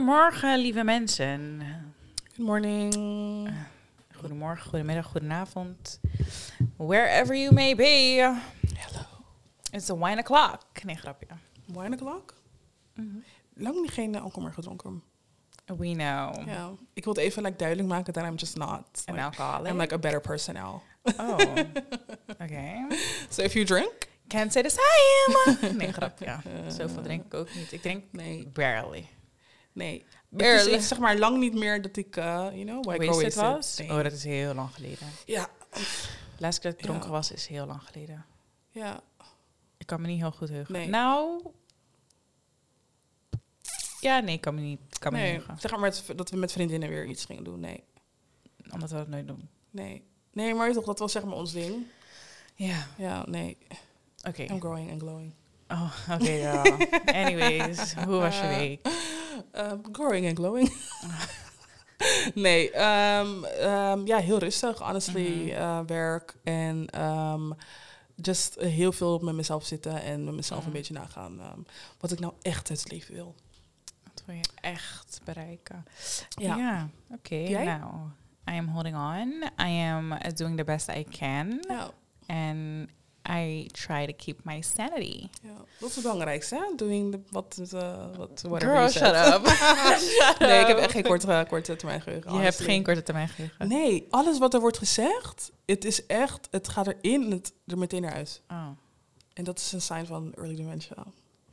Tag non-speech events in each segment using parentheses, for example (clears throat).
Goedemorgen, lieve mensen. Good morning. Goedemorgen, goedemiddag, goedenavond. Wherever you may be. Hello. It's a wine o'clock. Nee, grapje. Wine o'clock? Mhm. Lang niet geen alcohol meer gedronken. We know. Ja. Ik wilde even like, duidelijk maken that I'm just not. An Like, alcoholic. I'm like a better person now. oh, (laughs) oké. So if you drink? Can't say the same. (laughs) Nee, grapje. Zoveel drink ik ook niet. Ik drink Nee. barely. Nee. Het is zeg maar lang niet meer dat ik, uh, you know, white girl Wasted was? Nee. Oh, dat is heel lang geleden. Ja. Laatst keer dat ik dronken Ja. was is heel lang geleden. Ja. Ik kan me niet heel goed heugen. Nee. Nou... Ja, nee, ik kan me niet, kan me niet Nee. heugen. Zeg maar met, dat we met vriendinnen weer iets gingen doen. Nee. Omdat we dat nooit doen. Nee. Nee, maar toch, dat was zeg maar ons ding. Ja, Ja, nee. oké. I'm growing and glowing. Oh, oké, ja. (laughs) Anyways, hoe was je week? (laughs) Um, growing and glowing. (laughs) nee, ehm, ehm, ja, heel rustig, honestly. Mhm. eh, werk en ehm, just heel veel met mezelf zitten en met mezelf Mhm. een beetje nagaan wat ik nou echt het leven wil. Wat wil je echt bereiken? Ja. Ja, oké. Jij? Nou, I am holding on. I am uh, doing the best I can. Ja, And I try to keep my sanity. ja. dat is het belangrijkste, hè? Doing the, wat, uh, wat, whatever Girl, shut up. (laughs) Shut nee, ik heb up. echt geen korte, korte termijn geheugen. Je hebt geen korte termijn geheugen. Nee, alles wat er wordt gezegd, het is echt, het gaat erin en het er meteen eruit. Oh. En dat is een sign van early dementia.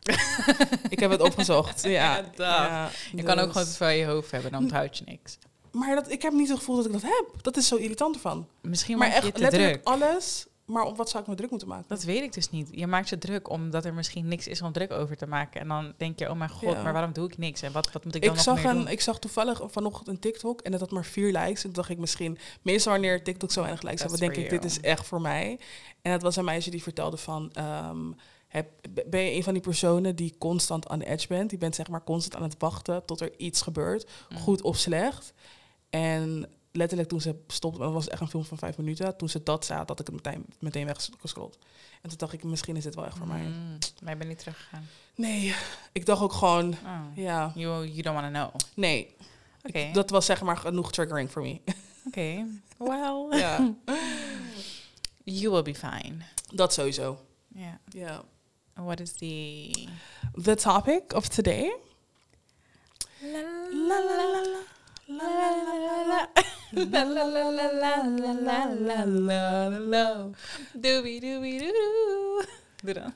(laughs) ik heb het opgezocht. Ja, ja, Je kan ook dus- gewoon veel in je hoofd hebben, dan onthoud je niks. Maar dat, ik heb niet het gevoel dat ik dat heb. Dat is zo irritant ervan. Misschien maar je echt te letterlijk druk. alles. Maar op wat zou ik me druk moeten maken? Dat weet ik dus niet. Je maakt je druk omdat er misschien niks is om druk over te maken. En dan denk je, oh mijn god, Ja. maar waarom doe ik niks? En wat, wat moet ik dan ik, nog zag meer een, doen? ik zag toevallig vanochtend een TikTok en dat had maar vier likes. En toen dacht ik misschien, meestal wanneer TikTok zo weinig likes hebben, denk ik, dit is echt voor mij. En het was een meisje die vertelde van, ehm, heb, ben je een van die personen die constant aan de edge bent? Die bent zeg maar constant aan het wachten tot er iets gebeurt, Mm. goed of slecht. En letterlijk toen ze stopte, dat was echt een film van vijf minuten, toen ze dat zei, had ik het meteen, meteen weggescrolld. En toen dacht ik, misschien is dit wel echt voor mij. Mm, maar ik ben niet teruggegaan. Nee, ik dacht ook gewoon, Oh. ja, You, you don't want to know. nee. Oké. Dat was zeg maar genoeg triggering voor me. (laughs) Oké. Well, (laughs) ja, you will be fine. dat sowieso. Yeah. Ja. What is the... The topic of today. La La la la la. La la la la. La la la la la la la. Doobie doobie doo doo.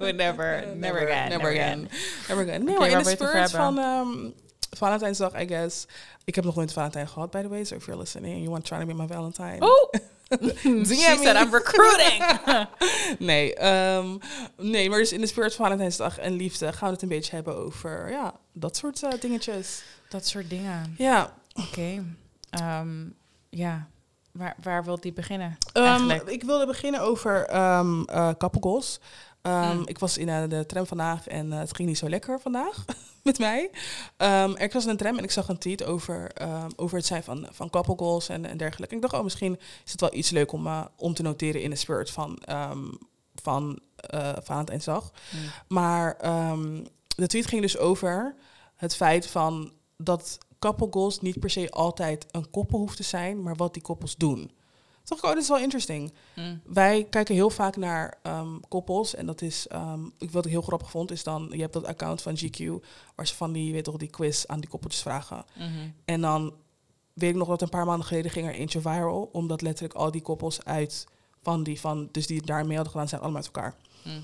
No, never, never again, Never again. Never again. Nee, maar in de wil je het over spirit van ehm Valentijnsdag, I guess. Ik heb nog nooit Valentijn gehad, by the way. So if you're listening and you want to try to be my Valentine. Oh! (laughs) She said I'm recruiting. (laughs) Nee, ehm, nee, maar dus in de spirit van Valentijnsdag en liefde gaan we het een beetje hebben over, ja, dat soort eh, dingetjes. Dat soort dingen. Ja, Oké. Ehm, ja. Waar, waar wil die beginnen? Eigenlijk? ik wilde beginnen over eh, Ehm, Mm. Ik was in eh, de tram vandaag en eh, het ging niet zo lekker vandaag (laughs) met mij. Ehm, ik was in een tram en ik zag een tweet over, ehm, over het zijn van, van couple goals en, en dergelijke. Ik dacht, oh, misschien is het wel iets leuk om, eh, om te noteren in de spirit van, van eh Valentijnsdag. Mm. Maar de tweet ging dus over het feit van dat couple goals niet per se altijd een koppel hoeft te zijn, maar wat die koppels doen. Toch, oh, dat is wel interesting. Mm. Wij kijken heel vaak naar ehm, koppels. En dat is, ehm, wat ik heel grappig vond, is dan, je hebt dat account van GQ, waar ze van die, weet toch, die quiz aan die koppeltjes vragen. Mhm. En dan weet ik nog dat een paar maanden geleden ging er eentje viral, omdat letterlijk al die koppels uit van die, van, dus die daarmee hadden gedaan, zijn allemaal uit elkaar. Mm.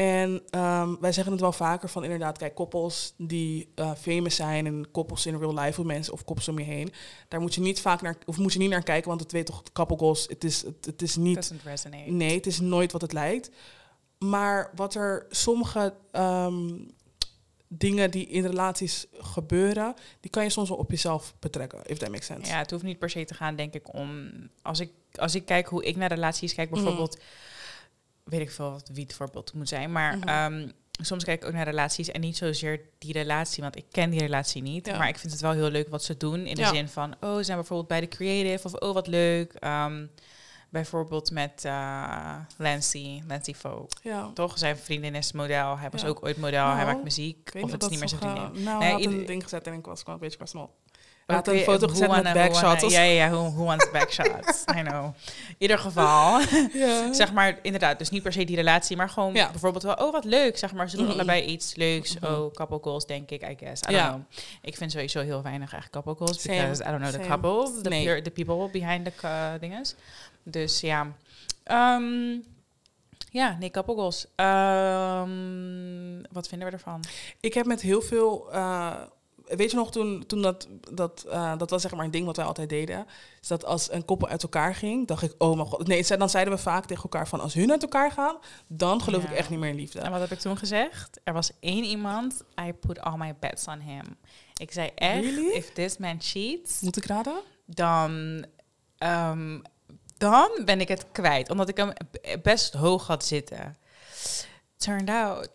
En ehm, wij zeggen het wel vaker van inderdaad, kijk, koppels die eh famous zijn en koppels in real life of mensen of koppels om je heen, daar moet je niet vaak naar, of moet je niet naar kijken, want het weet toch, couple goals, het is, het, het is niet. Nee, het is nooit wat het lijkt. Maar wat er sommige ehm, dingen die in relaties gebeuren, die kan je soms wel op jezelf betrekken, if that makes sense. Ja, het hoeft niet per se te gaan, denk ik, om... Als ik, als ik kijk hoe ik naar relaties kijk, Mhm. bijvoorbeeld... Weet ik veel wat, wie het voorbeeld moet zijn, maar... Mhm. ehm, soms kijk ik ook naar relaties en niet zozeer die relatie, want ik ken die relatie niet. Ja. Maar ik vind het wel heel leuk wat ze doen. In de Ja. zin van, oh, ze zijn bijvoorbeeld bij de creative of oh, wat leuk. Ehm, bijvoorbeeld met uh, Lancy, Lancy Folk. Ja. Toch? Zijn vriendin is model. Hij was ook ooit model. hij Nou, maakt muziek. Of het is niet meer zijn vriendin. Nou, Nee, hij had ieder- een ding gezet en ik was gewoon een beetje qua had een foto gezet met wanna- who backshots. Ja, ja. Who, who wants backshots? (laughs) I know. In ieder geval. (laughs) (laughs) Ja. zeg maar, inderdaad, dus niet per se die relatie, maar gewoon Ja. bijvoorbeeld wel, oh wat leuk, zeg maar, ze doen Mhm. allebei iets leuks, oh, couple goals, denk ik, I guess, I Ja. don't know. Ik vind sowieso heel weinig echt couple goals, Same, because I don't know the same. couples, the, Nee. pure- the people behind the uh, dinges. Dus ja, Ehm, ja, nee, couple goals. Ehm, wat vinden we ervan? Ik heb met heel veel. eh, weet je nog, toen, toen dat. Dat, eh, dat was zeg maar een ding wat wij altijd deden. Is dat als een koppel uit elkaar ging, dacht ik, oh mijn god. Nee, dan zeiden we vaak tegen elkaar van als hun uit elkaar gaan, dan geloof Ja. ik echt niet meer in liefde. En wat heb ik toen gezegd? Er was één iemand, I put all my bets on him. Ik zei echt, Really? if this man cheats, Moet ik raden? dan, ehm, dan ben ik het kwijt. Omdat ik hem best hoog had zitten. Turned out...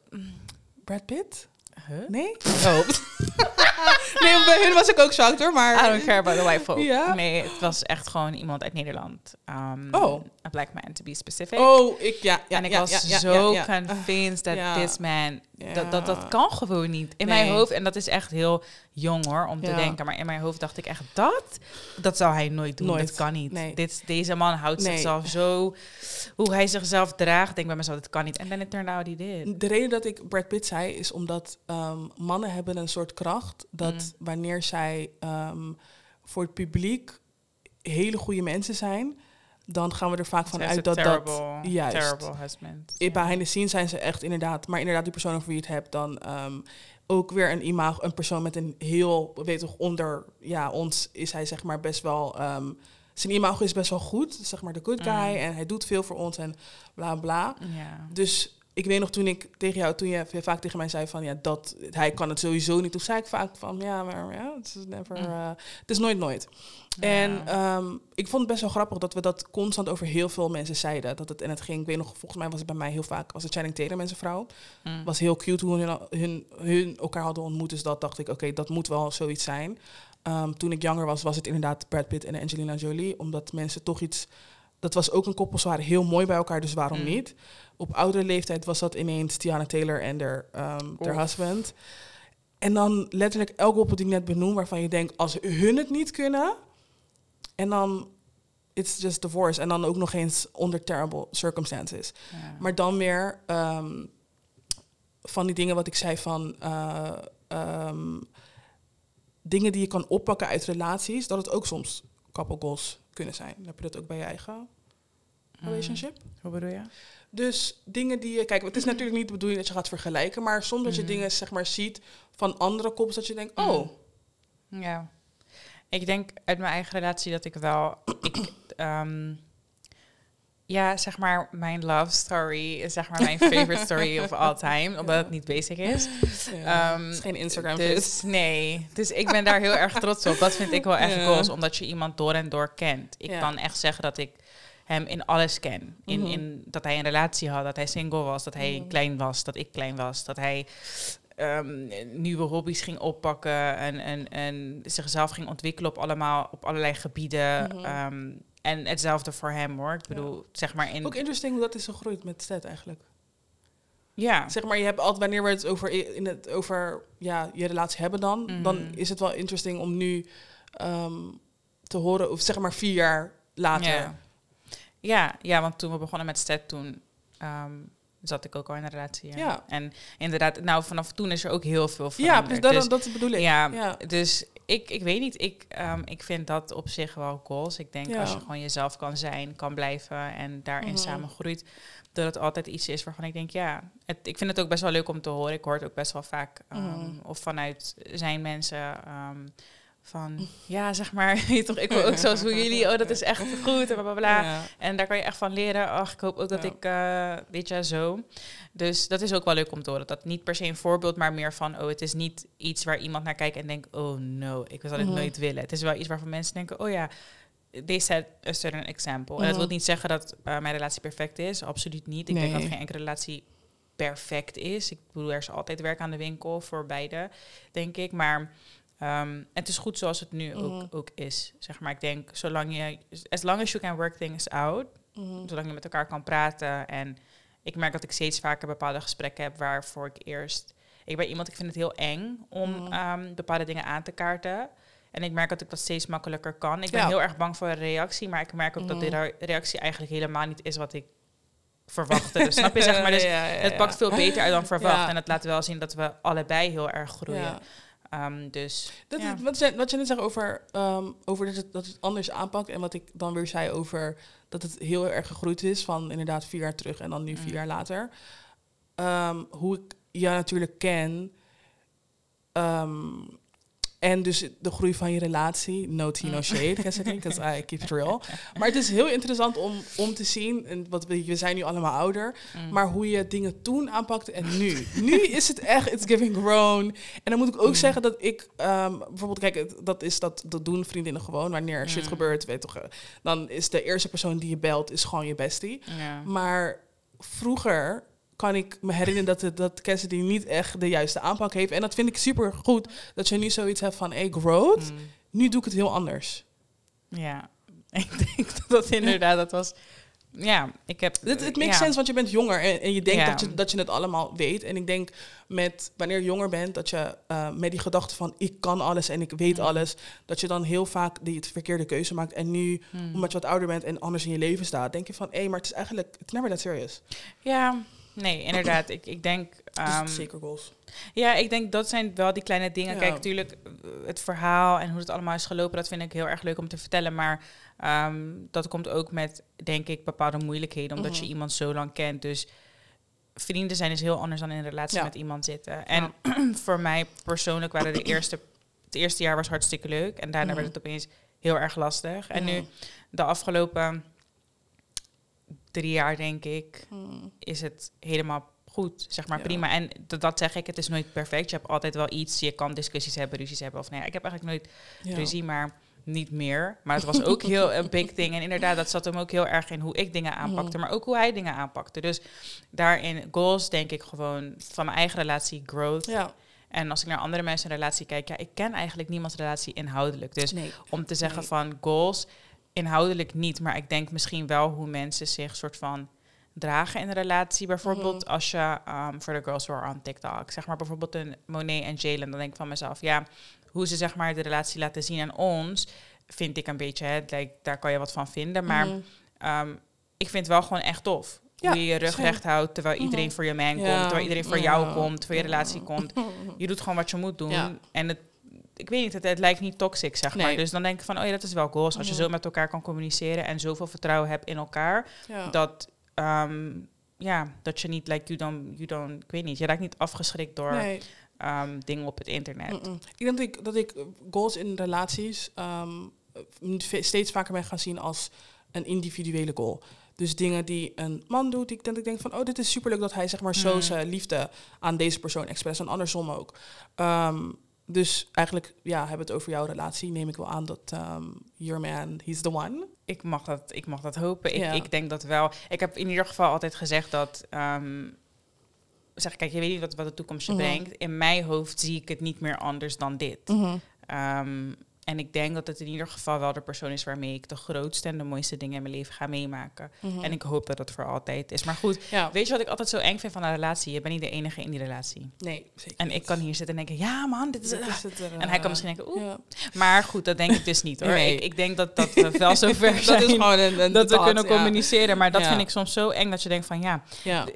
Brad Pitt? Huh? Nee? Oh. (laughs) (laughs) nee, bij hun was ik ook shocked hoor, maar... I don't care about the white folk. Ja? Nee, het was echt gewoon iemand uit Nederland. Um, Oh. A black man, to be specific. Oh, ik, ja, ja, en ik ja, was ja, zo convinced that this man... Dat, dat, dat kan gewoon niet. In Nee. mijn hoofd, en dat is echt heel jong hoor, om te denken. Maar in mijn hoofd dacht ik echt, dat, dat zou hij nooit doen. Nooit. Dat kan niet. Nee. Dit, deze man houdt Nee. zichzelf zo... Hoe hij zichzelf draagt, denk bij mezelf, dat kan niet. En then it turned out he did. De reden dat ik Brad Pitt zei, is omdat ehm, mannen hebben een soort kracht dat Mm. wanneer zij ehm, voor het publiek hele goede mensen zijn, dan gaan we er vaak van uit dat terrible, dat juist. terrible husband. Behind the scenes zijn ze echt inderdaad, maar inderdaad die persoon over wie je het hebt, dan ehm, ook weer een imago, een persoon met een heel, weet toch, onder ja, ons is hij zeg maar best wel, ehm, zijn imago is best wel goed, zeg maar de good guy Mm. en hij doet veel voor ons en bla bla. Ja. Dus ik weet nog toen ik tegen jou, toen je vaak tegen mij zei van ja, dat hij kan het sowieso niet. Toen zei ik vaak van ja, maar ja, het is never, Mm. eh, het is nooit nooit. En ehm, ik vond het best wel grappig dat we dat constant over heel veel mensen zeiden. Dat het, en het ging, ik weet nog, volgens mij was het bij mij heel vaak, was het Channing Tatum en zijn vrouw. Mm. Was heel cute hoe hun, hun, hun elkaar hadden ontmoet. Dus dat dacht ik, oké, dat moet wel zoiets zijn. Ehm, toen ik jonger was, was het inderdaad Brad Pitt en Angelina Jolie. Omdat mensen toch iets... Dat was ook een koppel, ze waren heel mooi bij elkaar, dus waarom Mm. niet? Op oudere leeftijd was dat ineens Tiana Taylor en haar haar Oef. husband. En dan letterlijk elke koppel die ik net benoem, waarvan je denkt, als hun het niet kunnen... En dan, it's just divorce. En dan ook nog eens onder terrible circumstances. Ja. Maar dan weer ehm, van die dingen wat ik zei van eh, ehm, dingen die je kan oppakken uit relaties, dat het ook soms couple goals kunnen zijn. Heb je dat ook bij je eigen Mm. relationship? Hoe bedoel je? Dus dingen die je, kijk, het is natuurlijk niet de bedoeling dat je gaat vergelijken, maar soms dat je Mhm. dingen zeg maar ziet van andere koppels dat je denkt, oh, Ja. Ik denk uit mijn eigen relatie dat ik wel... ik, ehm, ja, zeg maar, mijn love story is zeg maar mijn favorite story of all time. (laughs) Omdat het niet basic is. ja, Ehm, het is geen Instagram Dus nee, dus ik ben daar heel erg trots op. Dat vind ik wel echt Ja. goals, omdat je iemand door en door kent. Ik kan echt zeggen dat ik hem in alles ken. In, Mhm. in dat hij een relatie had, dat hij single was, dat hij Mhm. klein was, dat ik klein was, dat hij ehm, nieuwe hobby's ging oppakken en, en, en zichzelf ging ontwikkelen op, allemaal, op allerlei gebieden. Mhm. Ehm, en hetzelfde voor hem hoor. Ik bedoel, zeg maar in. Ook interesting hoe dat is gegroeid met Sted eigenlijk. Ja. Zeg maar, je hebt altijd wanneer we het over, in het, over ja, je relatie hebben dan, dan is het wel interesting om nu ehm, te horen, of zeg maar vier jaar later. Ja. Ja, ja, want toen we begonnen met Sted, toen ehm, zat ik ook al in een relatie. Ja. Ja. En inderdaad, nou vanaf toen is er ook heel veel Ja, veranderd. precies, dat, dus, dat bedoel ik. ja, ja. dus ik, ik weet niet, ik, ehm, ik vind dat op zich wel goals. Ik denk Ja. als je gewoon jezelf kan zijn, kan blijven en daarin Mhm. samen groeit, dat het altijd iets is waarvan ik denk, ja, het, ik vind het ook best wel leuk om te horen. Ik hoor het ook best wel vaak, ehm, Mhm. of vanuit zijn mensen, van, ja, zeg maar, (laughs) toch, ik wil ook zoals hoe jullie, oh, dat is echt goed, en bla, bla, bla. Ja. En daar kan je echt van leren. Ach, ik hoop ook dat Ja. ik, eh weet je, zo. Dus dat is ook wel leuk om te horen. Dat niet per se een voorbeeld, maar meer van, oh, het is niet iets waar iemand naar kijkt en denkt, oh no, ik zou dit Mhm. nooit willen. Het is wel iets waarvan mensen denken, oh ja, they set a certain example. En dat Mhm. wil niet zeggen dat eh, mijn relatie perfect is, absoluut niet. Ik denk dat geen enkele relatie perfect is. Ik bedoel, er is altijd werk aan de winkel voor beide, denk ik. Maar ehm, het is goed zoals het nu ook, Mhm. ook is. Zeg maar, ik denk, zolang je, as long as you can work things out, Mhm. zolang je met elkaar kan praten. En ik merk dat ik steeds vaker bepaalde gesprekken heb waarvoor ik eerst... Ik ben iemand, ik vind het heel eng om Mhm. ehm, bepaalde dingen aan te kaarten. En ik merk dat ik dat steeds makkelijker kan. Ik ben Ja. heel erg bang voor een reactie, maar ik merk ook dat re- reactie eigenlijk helemaal niet is wat ik verwachtte. Dus snap je, (laughs) zeg maar? Dus Ja, ja, het pakt veel beter uit dan verwacht. En het laat wel zien dat we allebei heel erg groeien. Ehm, dus Dat ja. is, wat, je, wat je net zegt over, ehm, over dat, het, dat het anders aanpakt. En wat ik dan weer zei over dat het heel erg gegroeid is van inderdaad vier jaar terug en dan nu vier Mm. jaar later. Ehm, hoe ik jou natuurlijk ken. En dus de groei van je relatie. No tea, no shade, Cassidy, because I keep it real. (laughs) Maar het is heel interessant om, om te zien. En wat we, we zijn nu allemaal ouder. Mm. Maar hoe je dingen toen aanpakte en nu. nu is het echt, it's giving grown. En dan moet ik ook Mm. zeggen dat ik, ehm, bijvoorbeeld, kijk, het- dat is dat, dat doen vriendinnen gewoon. Wanneer er shit Mm. gebeurt, weet toch, eh, dan is de eerste persoon die je belt, is gewoon je bestie. Maar vroeger kan ik me herinneren dat, het, dat Cassidy niet echt de juiste aanpak heeft. En dat vind ik super goed, dat je nu zoiets hebt van, hey, growth. Mm. Nu doe ik het heel anders. Ja, (laughs) ik denk dat dat inderdaad, dat was... Ja, ik heb... Het, het makes ja. sense, want je bent jonger en, en je denkt Ja. dat, je, dat je het allemaal weet. En ik denk met wanneer je jonger bent, dat je eh, met die gedachte van ik kan alles en ik weet Mm. alles, dat je dan heel vaak die het verkeerde keuze maakt. En nu, Hmm. omdat je wat ouder bent en anders in je leven staat, denk je van hé, maar het is eigenlijk, it's never that serious. Ja, nee, inderdaad. Ik, ik denk... Dus ehm, zeker goals. ja, ik denk dat zijn wel die kleine dingen. Ja. Kijk, natuurlijk, eh, het verhaal en hoe het allemaal is gelopen, dat vind ik heel erg leuk om te vertellen. Maar ehm, dat komt ook met, denk ik, bepaalde moeilijkheden, omdat Mhm. je iemand zo lang kent. Dus vrienden zijn is heel anders dan in een relatie Ja. met iemand zitten. En (clears throat) voor mij persoonlijk waren de eerste, het eerste jaar was hartstikke leuk. En daarna Mhm. werd het opeens heel erg lastig. En nu, Mhm. de afgelopen drie jaar, denk ik, Hmm. is het helemaal goed, zeg maar Ja. prima. En dat, dat zeg ik, het is nooit perfect. Je hebt altijd wel iets, je kan discussies hebben, ruzies hebben. Of nee, ik heb eigenlijk nooit Ja. ruzie, maar niet meer. Maar het was ook (laughs) heel een big thing. En inderdaad, dat zat hem ook heel erg in hoe ik dingen aanpakte, Mhm. maar ook hoe hij dingen aanpakte. Dus daarin goals denk ik gewoon van mijn eigen relatie growth. Ja, En als ik naar andere mensen in relatie kijk, ja, ik ken eigenlijk niemands relatie inhoudelijk. Dus nee. om te zeggen Nee. van goals, inhoudelijk niet, maar ik denk misschien wel hoe mensen zich soort van dragen in een relatie. Bijvoorbeeld Mhm. als je um, voor de girls who are on TikTok, zeg maar bijvoorbeeld een Monet en Jalen, dan denk ik van mezelf, ja, hoe ze zeg maar de relatie laten zien aan ons, vind ik een beetje, hè, like, daar kan je wat van vinden, maar Mhm. um, ik vind het wel gewoon echt tof. Ja, hoe je je rug recht houdt, terwijl iedereen Mhm. voor je man komt, terwijl iedereen voor jou komt, voor je relatie komt. Je doet gewoon wat je moet doen. Ja. En het, ik weet niet, het, het lijkt niet toxic, zeg maar. Dus dan denk ik van, oh ja, dat is wel goals. Als je zo met elkaar kan communiceren en zoveel vertrouwen hebt in elkaar, Ja. dat, ehm, ja, dat je niet, like, you don't, you don't, ik weet niet, je raakt niet afgeschrikt door Nee. ehm, dingen op het internet. Ik denk dat ik, dat ik goals in relaties ehm, eh, steeds vaker ben gaan zien als een individuele goal. Dus dingen die een man doet, die ik denk, ik denk van, oh, dit is superleuk dat hij zeg maar zo Mm. zijn liefde aan deze persoon express en andersom ook. Dus eigenlijk, ja, hebben we het over jouw relatie, neem ik wel aan dat ehm your man, he's the one. Ik mag dat, ik mag dat hopen. Ik, Ja. ik denk dat wel. Ik heb in ieder geval altijd gezegd dat. ehm, zeg, kijk, je weet niet wat, wat de toekomst je Mhm. brengt. In mijn hoofd zie ik het niet meer anders dan dit. Ehm, en ik denk dat het in ieder geval wel de persoon is waarmee ik de grootste en de mooiste dingen in mijn leven ga meemaken. Mhm. En ik hoop dat het voor altijd is. Maar goed, ja, weet je wat ik altijd zo eng vind van een relatie? Je bent niet de enige in die relatie. nee, zeker. En ik kan hier zitten en denken, ja man, dit is... Dat is het er, En hij kan eh, misschien denken, oeh. ja. Maar goed, dat denk ik dus niet hoor. Nee. Ik, ik denk dat, dat we wel zover (laughs) Dat zijn is gewoon een, een dat we thought, kunnen ja. communiceren. Maar dat vind ik soms zo eng dat je denkt van ja,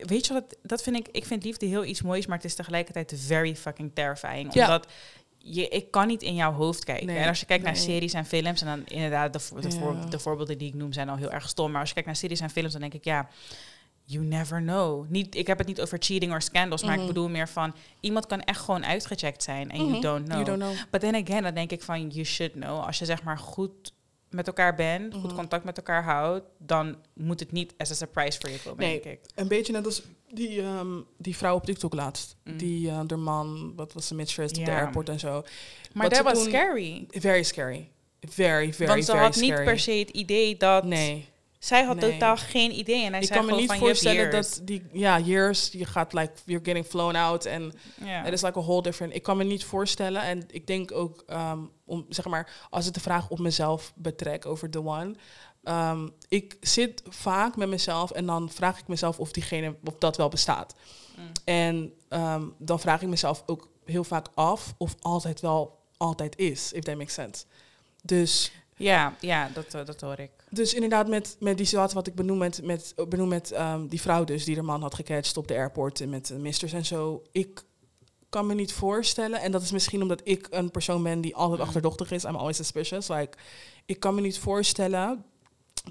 weet je wat, dat vind ik, ik vind liefde heel iets moois, maar het is tegelijkertijd very fucking terrifying. Ja. Omdat je, ik kan niet in jouw hoofd kijken. Nee, en als je kijkt naar series en films, en dan inderdaad, de, de, voor- Ja. de voorbeelden die ik noem zijn al heel erg stom. Maar als je kijkt naar series en films, dan denk ik ja, you never know. Niet, ik heb het niet over cheating of scandals, maar ik Mhm. bedoel meer van iemand kan echt gewoon uitgecheckt zijn en Mhm. you don't know. You don't know. But then again, dan denk ik van, you should know. Als je zeg maar goed met elkaar bent, goed Mhm. contact met elkaar houdt, dan moet het niet as a surprise voor je komen, Nee. denk ik. Een beetje net als die, ehm, die vrouw op TikTok laatst. Mm. Die, uh, de man, wat was ze met stress op de airport en zo. Maar dat was scary. Very scary. Very, very, Want ze very had scary. niet per se het idee dat... Nee. Zij had Nee. totaal geen idee. En hij Ik zei kan me niet van, voorstellen dat die, ja, years, je gaat like, you're getting flown out en Ja. het is like a whole different. Ik kan me niet voorstellen en ik denk ook, ehm, om zeg maar, als ik de vraag op mezelf betrek over The One, ehm, ik zit vaak met mezelf en dan vraag ik mezelf of diegene, of dat wel bestaat. Mm. En ehm, dan vraag ik mezelf ook heel vaak af of altijd wel altijd is, if that makes sense. Dus, Ja, ja dat, eh, dat hoor ik. dus inderdaad, met, met die situatie wat ik benoem met, met, benoem met ehm, die vrouw dus, die de man had gecatcht op de airport en met de misters en zo. Ik kan me niet voorstellen, en dat is misschien omdat ik een persoon ben die altijd Mm. achterdochtig is, I'm always suspicious. Like, ik kan me niet voorstellen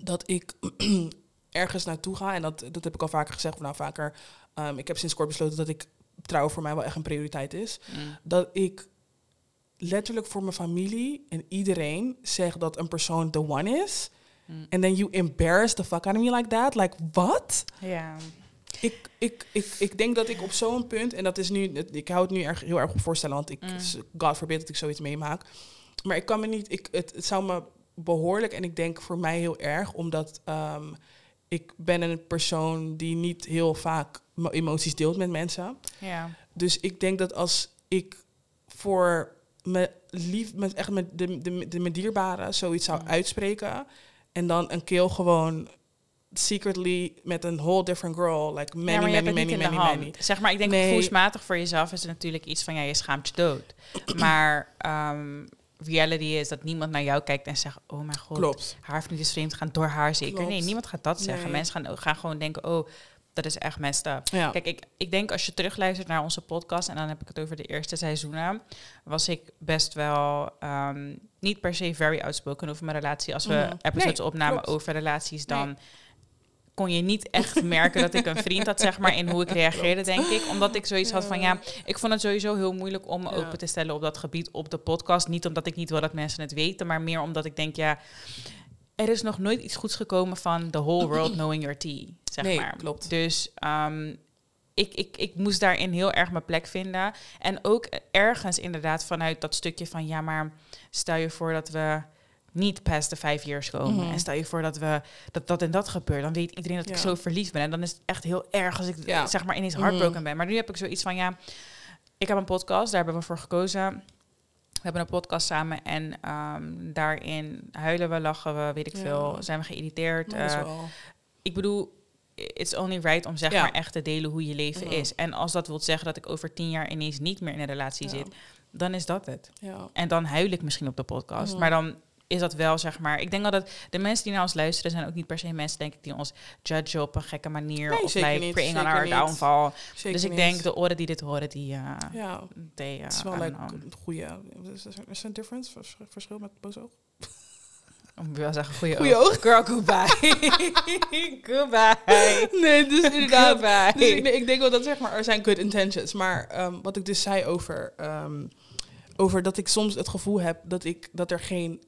dat ik (clears throat) ergens naartoe ga, en dat, dat heb ik al vaker gezegd, of nou vaker, ehm, ik heb sinds kort besloten dat ik trouw voor mij wel echt een prioriteit is Mm. dat ik letterlijk voor mijn familie en iedereen zeg dat een persoon the one is. Mm. En then you embarrass the fuck out of me like that. Like, wat? Ja. Ik, ik, ik, ik denk dat ik op zo'n punt, en dat is nu, ik hou het nu erg, heel erg op voorstellen, want ik, Mm. God forbid dat ik zoiets meemaak. Maar ik kan me niet, ik, het, het zou me behoorlijk, en ik denk voor mij heel erg, omdat ehm, ik ben een persoon die niet heel vaak emoties deelt met mensen. Ja. Dus ik denk dat als ik voor me lief, met echt met de, de, de, mijn dierbaren zoiets zou Mm. uitspreken. En dan een keel gewoon secretly met een whole different girl. Like many, ja, many, many, many, many. Zeg maar, ik denk Nee. gevoelsmatig voor jezelf is het natuurlijk iets van, ja, je schaamt je dood. (clears throat) maar ehm, reality is dat niemand naar jou kijkt en zegt, oh mijn god, Klopt. haar familie is vreemd gaan door haar zeker. Klopt. Nee, niemand gaat dat zeggen. Nee. Mensen gaan, gaan gewoon denken, oh, dat is echt messed up. Ja. Kijk, ik, ik denk als je terugluistert naar onze podcast, en dan heb ik het over de eerste seizoenen, was ik best wel ehm, niet per se very outspoken over mijn relatie. Als we Mhm. episodes Nee, opnamen klopt. over relaties, dan Nee. kon je niet echt (laughs) merken dat ik een vriend had, zeg maar, in hoe ik reageerde, denk ik. Omdat ik zoiets had van, ja, ik vond het sowieso heel moeilijk om me Ja. open te stellen op dat gebied op de podcast. Niet omdat ik niet wil dat mensen het weten, maar meer omdat ik denk, ja, er is nog nooit iets goeds gekomen van the whole world (clears throat) knowing your tea, zeg Nee, maar. klopt. Dus ehm, ik, ik, ik moest daarin heel erg mijn plek vinden. En ook ergens inderdaad vanuit dat stukje van, ja, maar stel je voor dat we niet past de vijf years komen. Mhm. En stel je voor dat we dat, dat en dat gebeurt. Dan weet iedereen dat ik zo verliefd ben. En dan is het echt heel erg als ik Ja. zeg maar ineens Mhm. heartbroken ben. Maar nu heb ik zoiets van, ja, ik heb een podcast, daar hebben we voor gekozen. We hebben een podcast samen en ehm, daarin huilen we, lachen we, weet ik Ja. veel, zijn we geïrriteerd. Eh, ik bedoel, it's only right om zeg Ja. maar echt te delen hoe je leven is. En als dat wil zeggen dat ik over tien jaar ineens niet meer in een relatie zit, dan is dat het. ja. En dan huil ik misschien op de podcast. Maar dan is dat wel, zeg maar... Ik denk dat het, de mensen die naar ons luisteren... zijn ook niet per se mensen, denk ik... die ons judgen op een gekke manier. Nee, of like niet. downfall. Zeker dus ik niet. denk, de oren die dit horen, die... eh Ja, het is uh, wel like een goede... Is er, een difference? Vers- Verschil met boos oog? Ik wil zeggen, goeie, Goeie oog. oog. Girl, goodbye. (laughs) goodbye. Nee, dus inderdaad. Goodbye. Dus ik, ik denk wel dat zeg maar, er zijn good intentions. Maar ehm, wat ik dus zei over, ehm, over dat ik soms het gevoel heb dat, ik, dat er geen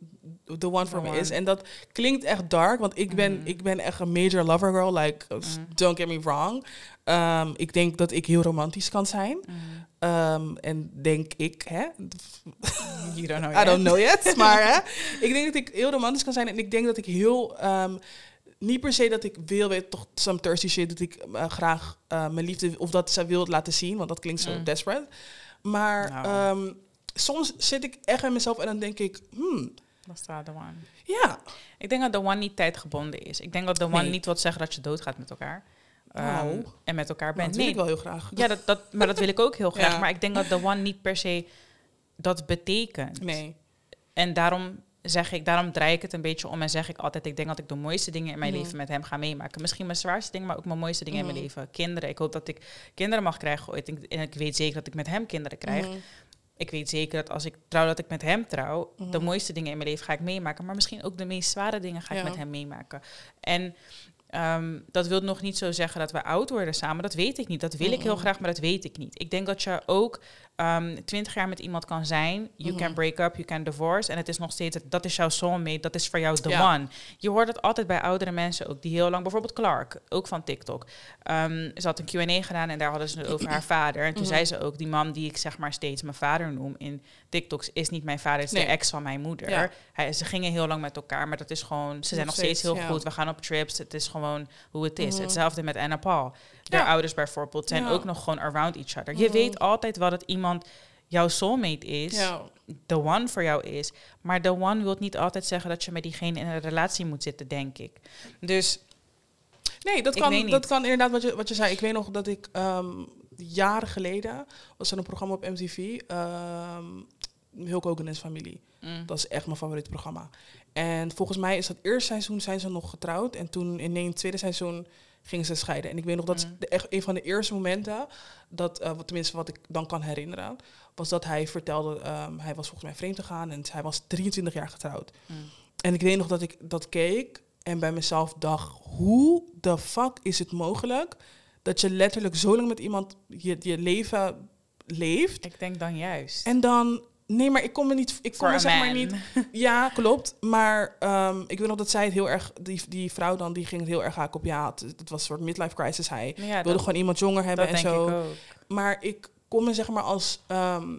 the one for me is. En dat klinkt echt dark, want ik ben, Mhm. ik ben echt een major lover girl. Like, Mhm. don't get me wrong. Ehm, ik denk dat ik heel romantisch kan zijn. Mm. Ehm, en denk ik, hè? You don't know (laughs) I yet. don't know yet. (laughs) maar hè, ik denk dat ik heel romantisch kan zijn. En ik denk dat ik heel... ehm, niet per se dat ik wil, weet toch, some thirsty shit, dat ik eh, graag eh, mijn liefde, of dat ze wil laten zien, want dat klinkt zo desperate. Maar Nou. soms zit ik echt in mezelf en dan denk ik, hmm, Staat de one. ja, Ik denk dat de one niet tijdgebonden is. Ik denk dat de one Nee. niet wil zeggen dat je doodgaat met elkaar. Ehm, Nou. en met elkaar bent. dat wil Nee, ik wel heel graag. Ja, dat, dat, maar dat wil ik ook heel (laughs) graag. Ja. Maar ik denk dat de one niet per se dat betekent. Nee. En daarom zeg ik, daarom draai ik het een beetje om en zeg ik altijd, ik denk dat ik de mooiste dingen in mijn Mhm. leven met hem ga meemaken. Misschien mijn zwaarste dingen, maar ook mijn mooiste dingen in Mhm. mijn leven. Kinderen. Ik hoop dat ik kinderen mag krijgen ooit. En- En ik weet zeker dat ik met hem kinderen krijg. Mhm. Ik weet zeker dat als ik trouw, dat ik met hem trouw. De Mhm. mooiste dingen in mijn leven ga ik meemaken. Maar misschien ook de meest zware dingen ga ik Ja. met hem meemaken. En ehm, dat wil nog niet zo zeggen dat we oud worden samen. Dat weet ik niet. Dat wil ik heel graag, maar dat weet ik niet. Ik denk dat je ook twintig jaar met iemand kan zijn. You can Mhm. break up, you can divorce. En het is nog steeds, dat is jouw soulmate. Dat is voor jou Ja. one. Je hoort het altijd bij oudere mensen ook. Die heel lang, bijvoorbeeld Clark, ook van TikTok. Ehm, ze had een Q&A gedaan en daar hadden ze het over haar (clears throat) vader. En toen Mhm. zei ze ook, die man die ik zeg maar steeds mijn vader noem in TikToks, is niet mijn vader, het is Nee. de ex van mijn moeder. Ja. Ze gingen heel lang met elkaar, maar dat is gewoon, ze zijn nog steeds, heel ja. goed. We gaan op trips, het is gewoon hoe het is. Mhm. Hetzelfde met Anna Paul. Haar Ja. ouders bijvoorbeeld zijn ook nog gewoon around each other. Je weet altijd wel dat iemand jouw soulmate is, Ja. the one voor jou is. Maar the one wil niet altijd zeggen dat je met diegene in een relatie moet zitten, denk ik. Dus Nee, dat kan, dat kan inderdaad wat je, wat je zei. Ik weet nog dat ik ehm, jaren geleden was er een programma op MTV. ehm Hulk Hogan's familie. mm, Dat is echt mijn favoriete programma. En volgens mij is dat eerste seizoen zijn ze nog getrouwd. En toen in het tweede seizoen gingen ze scheiden. En ik weet nog dat Mm. de, echt een van de eerste momenten, dat, eh, wat, tenminste wat ik dan kan herinneren, was dat hij vertelde, ehm, hij was volgens mij vreemd gegaan en hij was 23 jaar getrouwd. mm. En ik weet nog dat ik dat keek en bij mezelf dacht, hoe de fuck is het mogelijk dat je letterlijk zo lang met iemand je, je leven leeft ik denk dan juist. en dan, nee, maar ik kon me niet, ik kon Voor me zeg maar niet, (laughs) ja, klopt. Maar ehm, ik weet nog dat zij het heel erg, die, die vrouw dan, die ging het heel erg haak op, ja, het, het was een soort midlife crisis. Hij Ja, wilde dat, gewoon iemand jonger hebben en zo. ik. Maar ik kon me zeg maar als ehm,